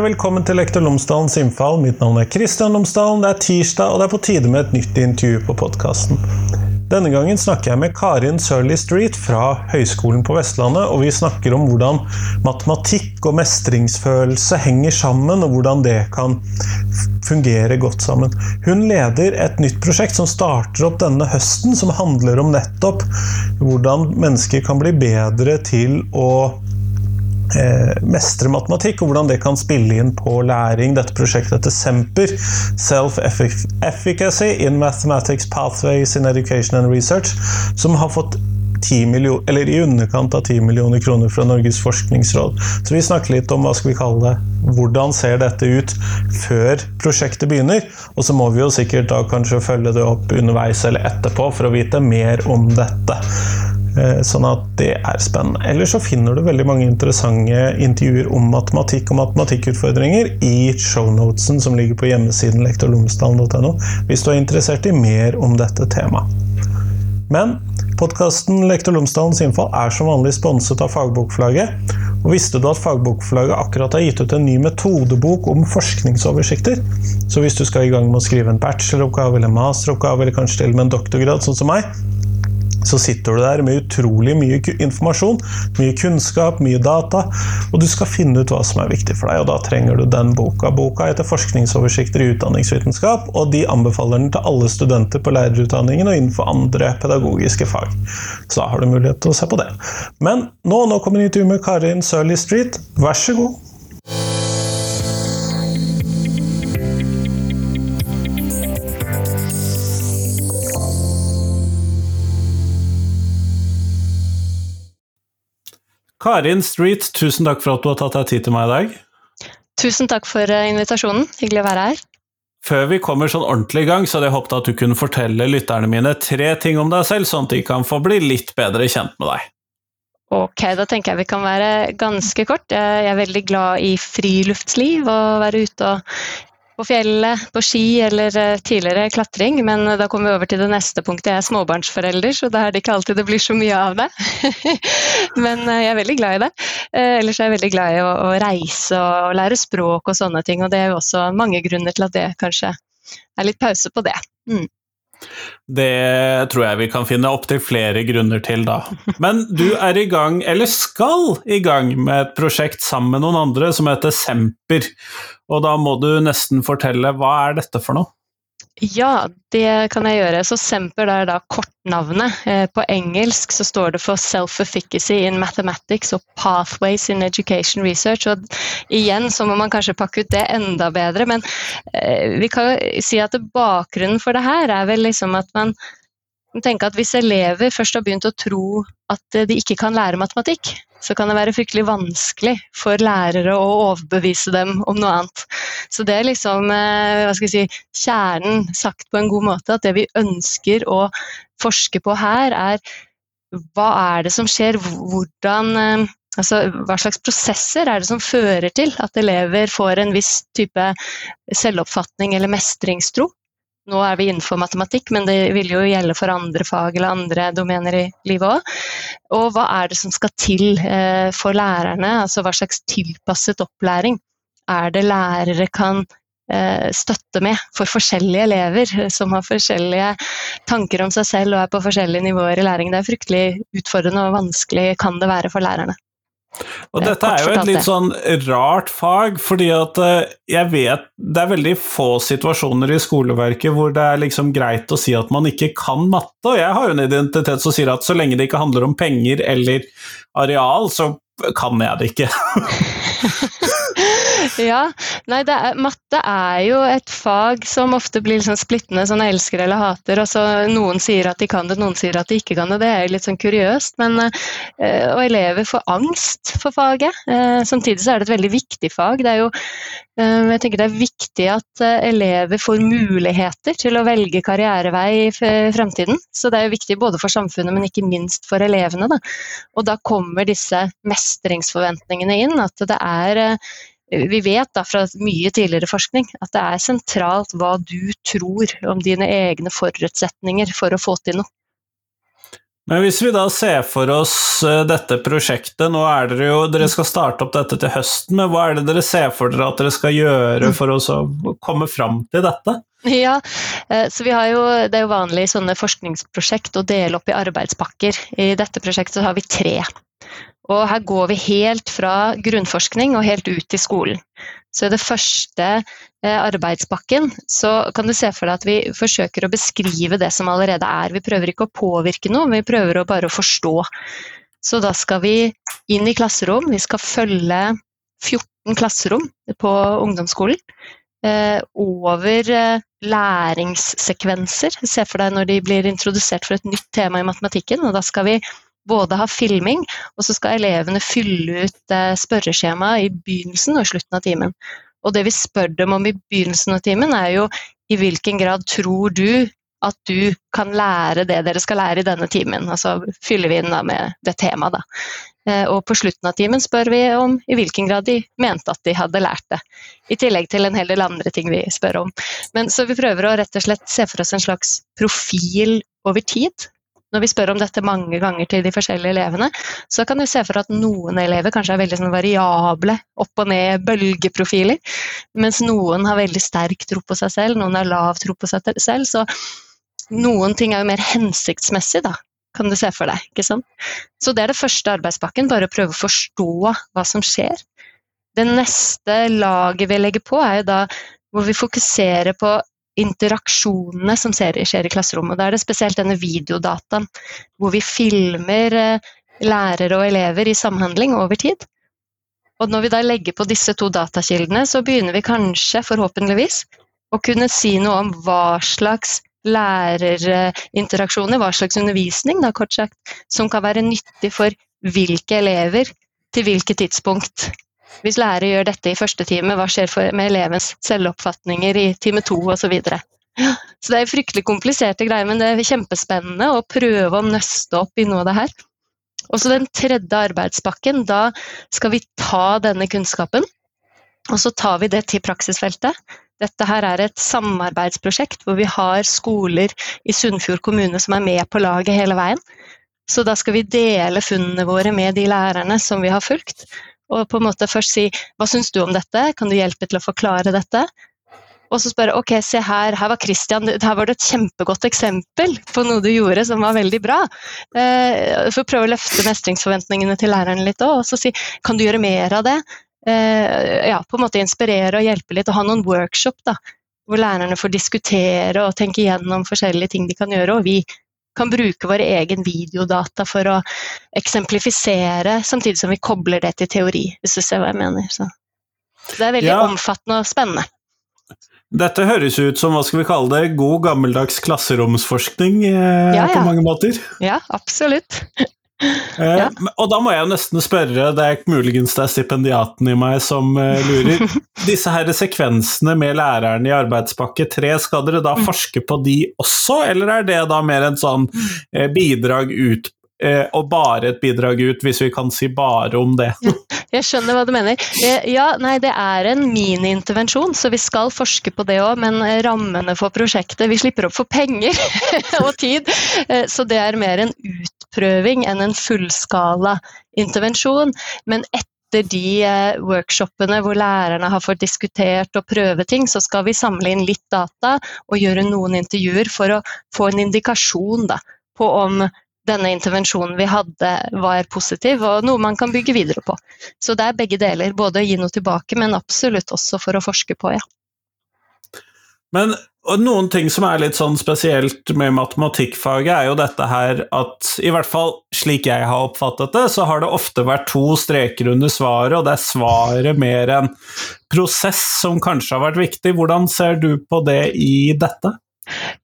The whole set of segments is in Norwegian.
Velkommen til Lektor Lomsdalens innfall. Mitt navn er Kristian Lomsdalen. Det er tirsdag, og det er på tide med et nytt intervju på podkasten. Denne gangen snakker jeg med Karin Sørli Street fra Høgskolen på Vestlandet, og vi snakker om hvordan matematikk og mestringsfølelse henger sammen, og hvordan det kan fungere godt sammen. Hun leder et nytt prosjekt som starter opp denne høsten, som handler om nettopp hvordan mennesker kan bli bedre til å mestre matematikk, og hvordan det kan spille inn på læring. Dette prosjektet heter Semper, Self-Efficacy in Mathematics Pathways in Education and Research, som har fått 10 millioner, eller i underkant av 10 millioner kroner fra Norges forskningsråd. Så vi snakker litt om hva skal vi kalle det, hvordan ser dette ut før prosjektet begynner. Og så må vi jo sikkert da kanskje følge det opp underveis eller etterpå for å vite mer om dette. Eh, sånn at det er spennende. Ellers så finner du veldig mange interessante intervjuer om matematikk og matematikkutfordringer i shownotesen som ligger på hjemmesiden lektorlomsdalen.no, hvis du er interessert i mer om dette temaet. Men podkasten Lektor Lomsdalens innfall er som vanlig sponset av Fagbokflagget. Og visste du at Fagbokflagget akkurat har gitt ut en ny metodebok om forskningsoversikter? Så hvis du skal i gang med å skrive en bacheloroppgave eller masteroppgave, eller kanskje til og med en doktorgrad, sånn som meg, så sitter du der med utrolig mye informasjon, mye kunnskap, mye data, og du skal finne ut hva som er viktig for deg, og da trenger du den boka. Boka heter 'Forskningsoversikter i utdanningsvitenskap', og de anbefaler den til alle studenter på lærerutdanningen og innenfor andre pedagogiske fag. Så da har du mulighet til å se på det. Men nå, nå kommer intervjuet med Karin Sørli Street, vær så god. Karin Street, tusen takk for at du har tatt deg tid til meg i dag. Tusen takk for eh, invitasjonen. Hyggelig å være her. Før vi kommer sånn ordentlig i gang, så hadde jeg håpet at du kunne fortelle lytterne mine tre ting om deg selv, sånn at de kan få bli litt bedre kjent med deg. Ok, da tenker jeg vi kan være ganske kort. Jeg er veldig glad i friluftsliv og være ute og på fjellet, på ski eller eh, tidligere klatring. Men da kommer vi over til det neste punktet. Jeg er småbarnsforelder, så da er det ikke alltid det blir så mye av det. men eh, jeg er veldig glad i det. Eh, ellers er jeg veldig glad i å reise og lære språk og sånne ting. Og det er jo også mange grunner til at det kanskje er litt pause på det. Mm. Det tror jeg vi kan finne opptil flere grunner til, da. Men du er i gang, eller skal i gang, med et prosjekt sammen med noen andre som heter Semper. Og da må du nesten fortelle, hva er dette for noe? Ja, det kan jeg gjøre. Så Semper er da kortnavnet. Eh, på engelsk så står det for Self-efficacy in Mathematics og Pathways in Education Research. Og igjen så må man kanskje pakke ut det enda bedre, men eh, vi kan si at bakgrunnen for det her er vel liksom at man tenker at hvis elever først har begynt å tro at de ikke kan lære matematikk, så kan det være fryktelig vanskelig for lærere å overbevise dem om noe annet. Så det er liksom eh, hva skal jeg si, kjernen sagt på en god måte, at det vi ønsker å forske på her, er hva er det som skjer, hvordan eh, Altså, hva slags prosesser er det som fører til at elever får en viss type selvoppfatning eller mestringstro? Nå er vi innenfor matematikk, men det vil jo gjelde for andre fag eller andre domener i livet òg. Og hva er det som skal til eh, for lærerne, altså hva slags tilpasset opplæring er det lærere kan eh, støtte med for forskjellige elever som har forskjellige tanker om seg selv og er på forskjellige nivåer i læring. Det er fryktelig utfordrende og vanskelig kan det være for lærerne. Og dette er jo et litt sånn rart fag, fordi at eh, jeg vet det er veldig få situasjoner i skoleverket hvor det er liksom greit å si at man ikke kan matte, og jeg har jo en identitet som sier at så lenge det ikke handler om penger eller areal, så kan jeg det ikke. ja. Nei, er, matte er jo et fag som ofte blir liksom splittende, sånn elsker eller hater. Altså, noen sier at de kan det, noen sier at de ikke kan det. Det er litt sånn kuriøst. Men, øh, og elever får angst for faget. Uh, samtidig så er det et veldig viktig fag. Det er jo øh, jeg tenker det er viktig at elever får muligheter til å velge karrierevei i fremtiden. Så det er jo viktig både for samfunnet, men ikke minst for elevene. Da. Og da kommer disse mestringsforventningene inn. At det er vi vet da fra mye tidligere forskning at det er sentralt hva du tror om dine egne forutsetninger for å få til noe. Men hvis vi da ser for oss eh, dette prosjektet, nå er dere jo Dere skal starte opp dette til høsten, men hva er det dere ser for dere at dere skal gjøre for å komme fram til dette? Ja, eh, så vi har jo, Det er jo vanlig i sånne forskningsprosjekt å dele opp i arbeidspakker. I dette prosjektet har vi tre. Og her går vi helt fra grunnforskning og helt ut i skolen. Så i det første eh, arbeidspakken så kan du se for deg at vi forsøker å beskrive det som allerede er. Vi prøver ikke å påvirke noe, vi prøver å bare å forstå. Så da skal vi inn i klasserom. Vi skal følge 14 klasserom på ungdomsskolen. Eh, over eh, læringssekvenser. Se for deg når de blir introdusert for et nytt tema i matematikken. og Da skal vi både ha filming, og så skal elevene fylle ut spørreskjemaet spørreskjema i begynnelsen og slutten av timen. Og det vi spør dem om i begynnelsen av timen, er jo i hvilken grad tror du at du kan lære det dere skal lære i denne timen. Altså fyller vi inn med det temaet, da. Eh, og på slutten av timen spør vi om i hvilken grad de mente at de hadde lært det. I tillegg til en hel del andre ting vi spør om. Men Så vi prøver å rett og slett se for oss en slags profil over tid. Når vi spør om dette mange ganger til de forskjellige elevene, så kan du se for at noen elever kanskje er veldig sånn variable, opp og ned bølgeprofiler, mens noen har veldig sterk tro på seg selv, noen har lav tro på seg selv. Så noen ting er jo mer hensiktsmessig, da kan du se for deg. ikke sant? Så det er det første arbeidspakken, bare å prøve å forstå hva som skjer. Det neste laget vi legger på, er jo da hvor vi fokuserer på interaksjonene som skjer i klasserommet. Da er det spesielt denne videodataen, hvor vi filmer eh, lærere og elever i samhandling over tid. Og når vi da legger på disse to datakildene, så begynner vi kanskje, forhåpentligvis, å kunne si noe om hva slags lærerinteraksjoner, hva slags undervisning da, kort sagt, som kan være nyttig for hvilke elever til hvilket tidspunkt. Hvis lærer gjør dette i første time, hva skjer med elevens selvoppfatninger i time to osv. Så, så det er fryktelig kompliserte greier, men det er kjempespennende å prøve å nøste opp i noe av det her. Og så den tredje arbeidspakken, da skal vi ta denne kunnskapen, og så tar vi det til praksisfeltet. Dette her er et samarbeidsprosjekt hvor vi har skoler i Sunnfjord kommune som er med på laget hele veien. Så da skal vi dele funnene våre med de lærerne som vi har fulgt. Og på en måte først si hva syns du om dette, kan du hjelpe til å forklare dette? Og så spørre ok, se her, her var Christian, her var det et kjempegodt eksempel på noe du gjorde som var veldig bra. Eh, for å prøve å løfte mestringsforventningene til læreren litt òg, og så si kan du gjøre mer av det? Eh, ja, på en måte inspirere og hjelpe litt, og ha noen workshop da, hvor lærerne får diskutere og tenke igjennom forskjellige ting de kan gjøre. Og vi kan bruke vår egen videodata for å eksemplifisere, samtidig som vi kobler det til teori, hvis du ser hva jeg mener. Så det er veldig ja. omfattende og spennende. Dette høres ut som hva skal vi kalle det, god gammeldags klasseromsforskning eh, ja, ja. på mange måter? Ja, absolutt. Eh. Og da må jeg nesten spørre, det er muligens det er stipendiaten i meg som uh, lurer. Disse her sekvensene med læreren i arbeidspakke 3, skal dere da mm. forske på de også, eller er det da mer en sånn uh, bidrag ut uh, og bare et bidrag ut, hvis vi kan si bare om det? Jeg skjønner hva du mener. Ja, nei, det er en mini-intervensjon, så vi skal forske på det òg, men rammene for prosjektet Vi slipper opp for penger og tid, så det er mer en utprøving enn en fullskala intervensjon. Men etter de eh, workshopene hvor lærerne har fått diskutert og prøve ting, så skal vi samle inn litt data og gjøre noen intervjuer for å få en indikasjon da, på om denne intervensjonen vi hadde var positiv, og noe man kan bygge videre på. Så det er begge deler, både å gi noe tilbake, men absolutt også for å forske på, ja. Men noen ting som er litt sånn spesielt med matematikkfaget, er jo dette her at i hvert fall slik jeg har oppfattet det, så har det ofte vært to streker under svaret, og det er svaret mer en prosess som kanskje har vært viktig. Hvordan ser du på det i dette?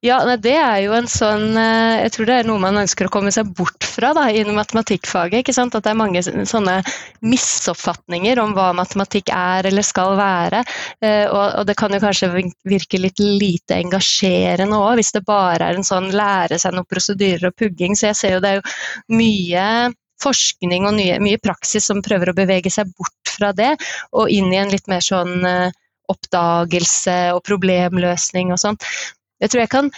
Ja, Det er jo en sånn eh, Jeg tror det er noe man ønsker å komme seg bort fra da, i matematikkfaget. ikke sant? At det er mange sånne misoppfatninger om hva matematikk er eller skal være. Eh, og, det kan jo kanskje virke litt lite engasjerende òg, hvis det bare er en sånn lære seg noen prosedyrer og pugging. Så jeg ser jo det er jo mye forskning og nye, mye praksis som prøver å bevege seg bort fra det, og inn i en litt mer sånn eh, oppdagelse og problemløsning og sånn. Jeg tror jeg kan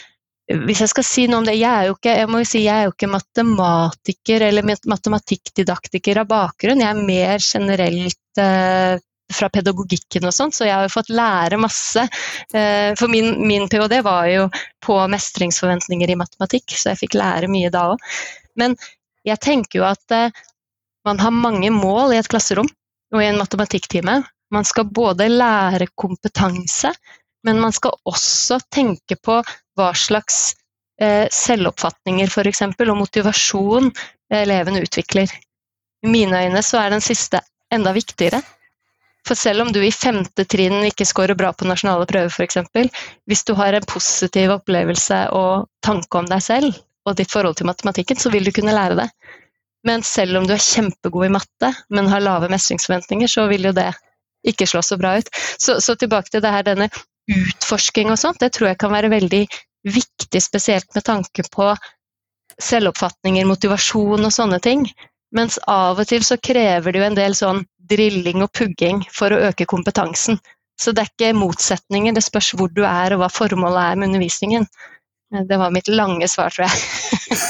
hvis jeg skal si noe om det Jeg er jo ikke, jeg si, jeg er jo ikke matematiker eller matematikkdidaktiker av bakgrunn. Jeg er mer generelt eh, fra pedagogikken og sånn, så jeg har jo fått lære masse. Eh, for min, min ph.d. var jo på mestringsforventninger i matematikk, så jeg fikk lære mye da òg. Men jeg tenker jo at eh, man har mange mål i et klasserom og i en matematikktime. Man skal både lære kompetanse, men man skal også tenke på hva slags eh, selvoppfatninger eksempel, og motivasjon eleven utvikler. I mine øyne så er den siste enda viktigere. For selv om du i femte trinn ikke scorer bra på nasjonale prøver f.eks., hvis du har en positiv opplevelse og tanke om deg selv og ditt forhold til matematikken, så vil du kunne lære det. Men selv om du er kjempegod i matte, men har lave mestringsforventninger, så vil jo det ikke slå så bra ut. Så, så tilbake til det her, denne utforsking og sånt, det tror jeg kan være veldig viktig, spesielt med tanke på selvoppfatninger, motivasjon og sånne ting. Mens av og til så krever det jo en del sånn drilling og pugging for å øke kompetansen. Så det er ikke motsetninger, det spørs hvor du er og hva formålet er med undervisningen. Det var mitt lange svar, tror jeg.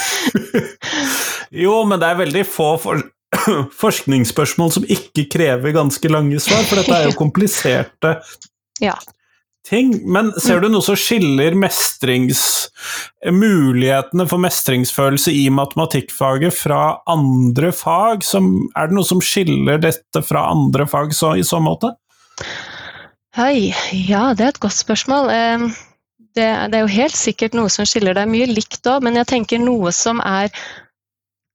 jo, men det er veldig få for forskningsspørsmål som ikke krever ganske lange svar, for dette er jo kompliserte ja ting. Men ser du noe som skiller mestrings... mulighetene for mestringsfølelse i matematikkfaget fra andre fag? Som, er det noe som skiller dette fra andre fag så, i så måte? Hei, ja, det er et godt spørsmål. Det, det, er jo helt sikkert noe som skiller. Er mye likt òg, men jeg tenker noe som er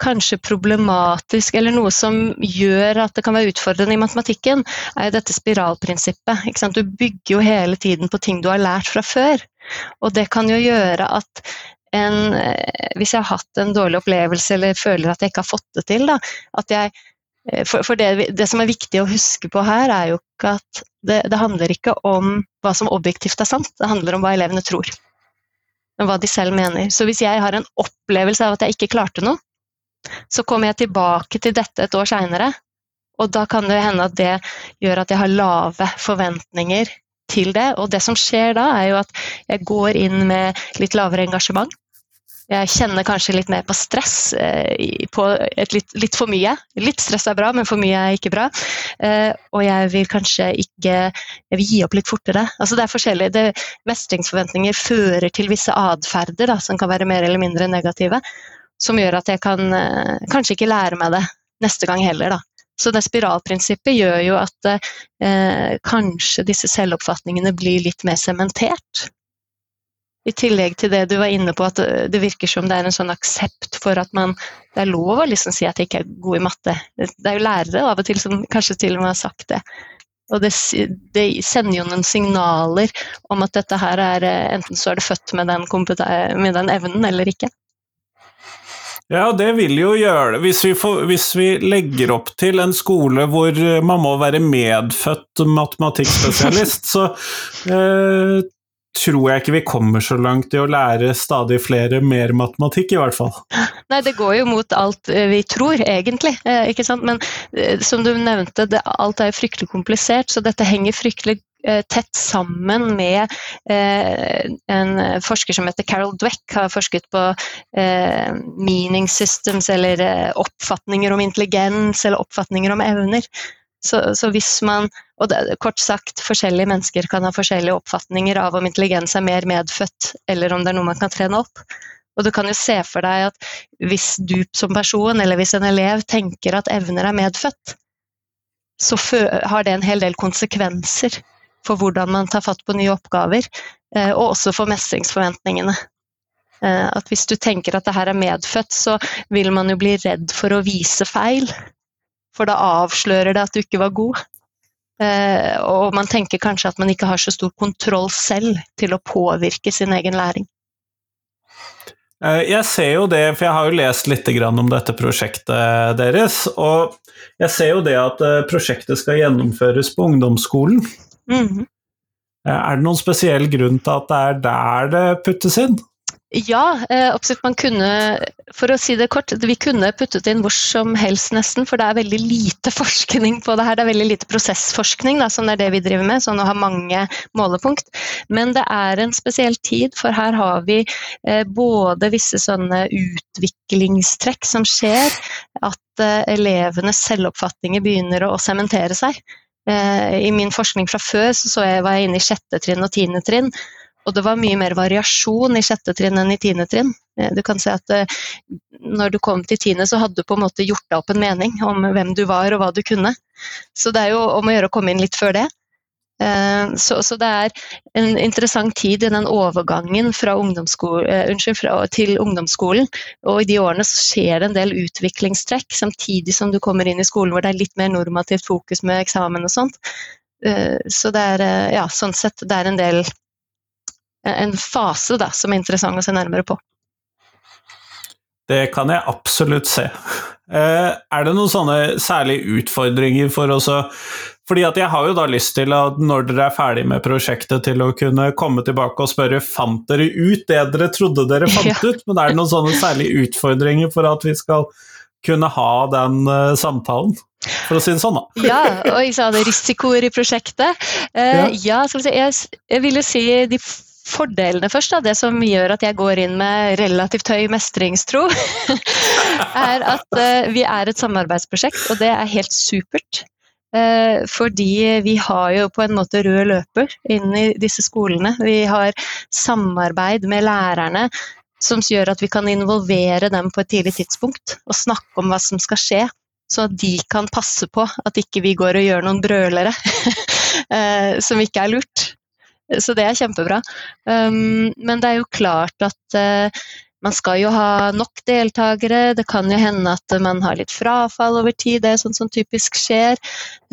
kanskje problematisk, eller noe som gjør at det kan være utfordrende i matematikken, er dette spiralprinsippet. Du bygger jo hele tiden på ting du har lært fra før. Og det kan jo gjøre at en, eh, hvis jeg har hatt en dårlig opplevelse eller føler at jeg ikke har fått det til, da, at jeg eh, for, for det, det, som er viktig å huske på her, er jo ikke at det, det, handler ikke om hva som objektivt er sant, det handler om hva elevene tror. Om hva de selv mener. Så hvis jeg har en opplevelse av at jeg ikke klarte noe, så kommer jeg tilbake til dette et år seinere, og da kan det hende at det gjør at jeg har lave forventninger til det. Og det som skjer da, er jo at jeg går inn med litt lavere engasjement. Jeg kjenner kanskje litt mer på stress, eh, på litt, litt, for mye. Litt stress er bra, men for mye er ikke bra. Eh, og jeg vil kanskje ikke Jeg vil gi opp litt fortere. Altså det er forskjellig. Det, mestringsforventninger fører til visse atferder som kan være mer eller mindre negative som gjør at jeg kan eh, kanskje ikke lære meg det neste gang heller, da. Så det spiralprinsippet gjør jo at eh, kanskje disse selvoppfatningene blir litt mer sementert. I tillegg til det du var inne på, at det virker som det er en sånn aksept for at man Det er lov å liksom si at jeg ikke er god i matte. Det er jo lærere av og til som kanskje til og med har sagt det. Og det, det sender jo noen signaler om at dette her er eh, Enten så er du født med den, med den evnen eller ikke. Ja, det vil jo gjøre det. Hvis vi, får, hvis vi, legger opp til en skole hvor man må være medfødt matematikkspesialist, så eh, tror jeg ikke vi kommer så langt i å lære stadig flere mer matematikk, i hvert fall. Nei, det går jo mot alt eh, vi tror, egentlig. Eh, ikke sant? Men eh, som du nevnte, det, alt er fryktelig komplisert, så dette henger fryktelig Eh, tett sammen med eh, en forsker som heter Carol Dweck, har forsket på eh, meaning systems, eller oppfatninger om intelligens, eller oppfatninger om evner. Så, så, hvis man, og det, kort sagt, forskjellige mennesker kan ha forskjellige oppfatninger av om intelligens er mer medfødt, eller om det er noe man kan trene opp. Og du kan jo se for deg at hvis du som person, eller hvis en elev tenker at evner er medfødt, så har det en hel del konsekvenser for hvordan man tar fatt på nye oppgaver, eh, og også for mestringsforventningene. Eh, at hvis du tenker at det her er medfødt, så vil man jo bli redd for å vise feil. For da avslører det at du ikke var god. Eh, og man tenker kanskje at man ikke har så stor kontroll selv til å påvirke sin egen læring. Jeg ser jo det, for jeg har jo lest litt om dette prosjektet deres. Og jeg ser jo det at prosjektet skal gjennomføres på ungdomsskolen. Mm. Er det noen spesiell grunn til at det er der det puttes inn? Ja, eh, absolutt. Man kunne, for å si det kort, vi kunne puttet inn hvor som helst nesten, for det er veldig lite forskning på det her. Det er veldig lite prosessforskning, da, som er det vi driver med, sånn å ha mange målepunkt. Men det er en spesiell tid, for her har vi eh, både visse sånne utviklingstrekk som skjer, at elevenes selvoppfatninger begynner å sementere seg. I min forskning fra før så, så jeg, var jeg inne i sjette trinn og tiende trinn. Og det var mye mer variasjon i sjette trinn enn i tiende trinn. Eh, du kan si at eh, når du kom til tiende, så hadde du på en måte gjort deg opp en mening om hvem du var og hva du kunne. Så det er jo om å gjøre å komme inn litt før det. Eh, så, så det er en interessant tid i den overgangen fra unnskyld, fra, til ungdomsskolen. Og i de årene så skjer det en del utviklingstrekk, samtidig som du kommer inn i skolen hvor det er litt mer normativt fokus med eksamen og sånt. Så det er, ja, sånn sett, det er en del en fase da, som er interessant å se nærmere på. Det kan jeg absolutt se. Eh, er det noen sånne særlige utfordringer for oss å fordi at jeg har jo da lyst til at når dere er ferdig med prosjektet, til å kunne komme tilbake og spørre fant dere ut det dere trodde dere fant ja. ut, men er det noen sånne særlige utfordringer for at vi skal kunne ha den uh, samtalen? For å si det sånn, da. ja, og jeg sa det risikoer i prosjektet. Uh, ja, ja si, jeg, jeg vil jo si de fordelene først, da, det som gjør at jeg går inn med relativt høy mestringstro, er at uh, vi er et samarbeidsprosjekt, og det er helt supert. Uh, fordi vi har jo på en måte rød løper inn i disse skolene. Vi har samarbeid med lærerne som gjør at vi kan involvere dem på et tidlig tidspunkt og snakke om hva som skal skje. Så at de kan passe på at ikke vi går og gjør noen brølere uh, som ikke er lurt. Så det er kjempebra. Um, men det er jo klart at uh, man skal jo ha nok deltakere. Det kan jo hende at man har litt frafall over tid, det er sånt som typisk skjer.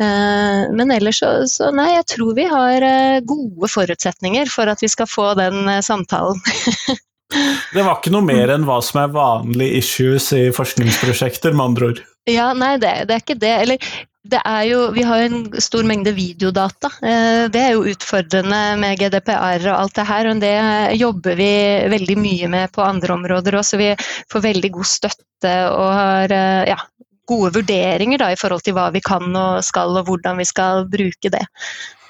Uh, men ellers så, så, nei, jeg tror vi har uh, gode forutsetninger for at vi skal få den samtalen. det var ikke noe mer enn hva som er vanlige issues i forskningsprosjekter, med andre ord? Ja, nei, det, det, er ikke det. Eller det er jo, vi har jo en stor mengde videodata. Eh, det er jo utfordrende med GDPR og alt det her. og Det jobber vi veldig mye med på andre områder òg, så vi får veldig god støtte og har eh, ja, gode vurderinger da, i forhold til hva vi kan og skal og hvordan vi skal bruke det.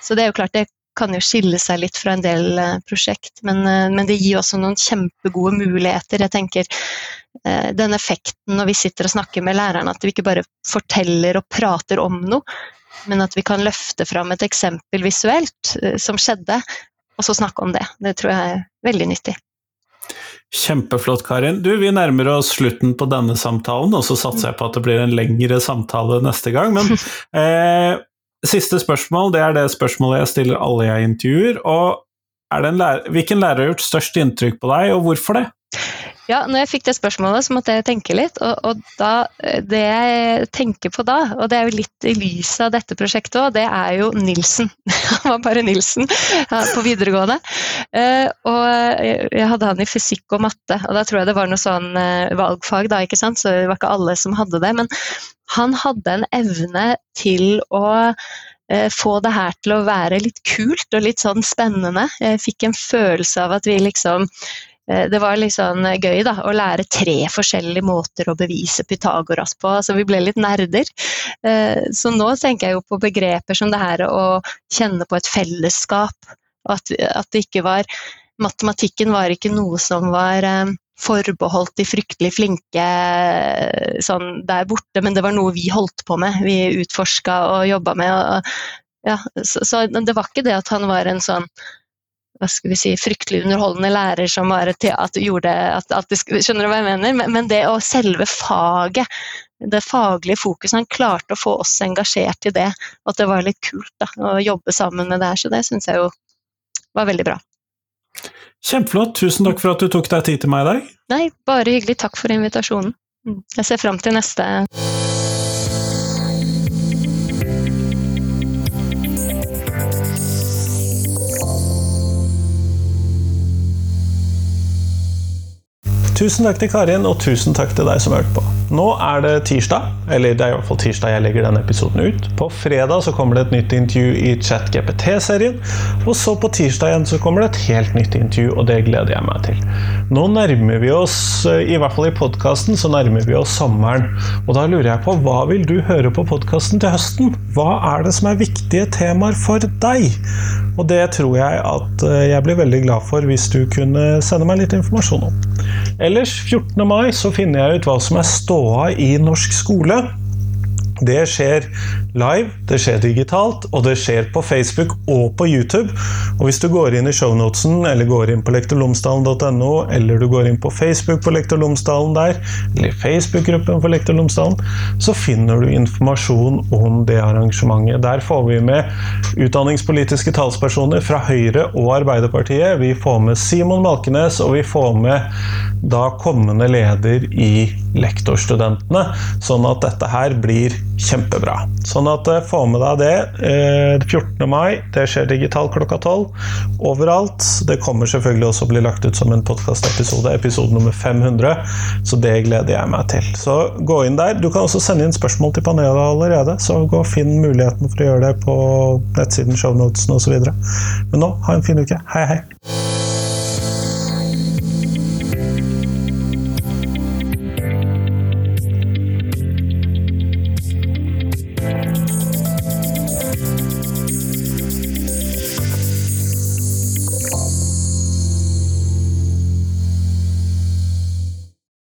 Så det er jo klart det kan jo skille seg litt fra en del eh, prosjekt, men, men det gir også noen kjempegode muligheter. Jeg tenker Eh, den effekten når vi sitter og snakker med lærerne, at vi ikke bare forteller og prater om noe, men at vi kan løfte fram et eksempel visuelt eh, som skjedde, og så snakke om det. Det tror jeg er veldig nyttig. Kjempeflott, Karin. Du, Vi nærmer oss slutten på denne samtalen, og så satser jeg på at det blir en lengre samtale neste gang. Men eh, siste spørsmål, det er det spørsmålet jeg stiller alle jeg intervjuer. og lærer, Hvilken lærer har gjort størst inntrykk på deg, og hvorfor det? Ja, når jeg fikk det spørsmålet, så måtte jeg tenke litt. Og, og da, det jeg tenker på da, og det er jo litt i lys av dette prosjektet òg, det er jo Nilsen. Han var bare Nilsen på videregående. Eh, og jeg hadde han i fysikk og matte, og da tror jeg det var noe sånn eh, valgfag, da, ikke sant. Så det var ikke alle som hadde det. Men han hadde en evne til å eh, få det her til å være litt kult og litt sånn spennende. Jeg fikk en følelse av at vi liksom Eh, det var litt sånn gøy da, å lære tre forskjellige måter å bevise Pythagoras på. Så vi ble litt nerder. Eh, så nå tenker jeg jo på begreper som det her å kjenne på et fellesskap. At, at det ikke var Matematikken var ikke noe som var eh, forbeholdt de fryktelig flinke sånn der borte, men det var noe vi holdt på med. Vi utforska og jobba med. Og, ja, så, så det var ikke det at han var en sånn hva skal vi si, fryktelig underholdende lærer som bare at gjorde at, at de, Skjønner du hva jeg mener? Men, men, det å selve faget, det faglige fokuset, han klarte å få oss engasjert i det. Og at det var litt kult da, å jobbe sammen med det her. Så det syns jeg jo var veldig bra. Kjempeflott. Tusen takk for at du tok deg tid til meg i dag. Nei, bare hyggelig. Takk for invitasjonen. Jeg ser fram til neste Tusen takk til Karin, og tusen takk til deg som hørte på. Nå er det tirsdag, eller det er i hvert fall tirsdag jeg legger denne episoden ut. På fredag så kommer det et nytt intervju i ChatGPT-serien. Og så på tirsdag igjen så kommer det et helt nytt intervju, og det gleder jeg meg til. Nå nærmer vi oss, i hvert fall i podkasten, så nærmer vi oss sommeren. Og da lurer jeg på, hva vil du høre på podkasten til høsten? Hva er det som er viktige temaer for deg? Og det tror jeg at eh, jeg blir veldig glad for hvis du kunne sende meg litt informasjon om. Ellers, 14. mai, så finner jeg ut hva som er ståa i norsk skole. Det skjer live, det skjer digitalt, og det skjer på Facebook og på YouTube. Og hvis du går inn i shownotesen, eller går inn på lektorlomsdalen.no, eller du går inn på Facebook på Lektor Lomsdalen der, eller Facebook-gruppen for Lektor Lomsdalen, så finner du informasjon om det arrangementet. Der får vi med utdanningspolitiske talspersoner fra Høyre og Arbeiderpartiet. Vi får med Simon Malkenes, og vi får med da kommende leder i Lektorstudentene, sånn at dette her blir kjempebra. Sånn at eh, få med deg det. 14. Eh, mai, det skjer digitalt klokka 12 overalt. Det kommer selvfølgelig også å bli lagt ut som en podkastepisode, episode nummer 500, så det gleder jeg meg til. Så gå inn der. Du kan også sende inn spørsmål til panelet allerede, så gå og finn muligheten for å gjøre det på nettsiden, shownotesen osv. Men nå, ha en fin uke. Hei, hei.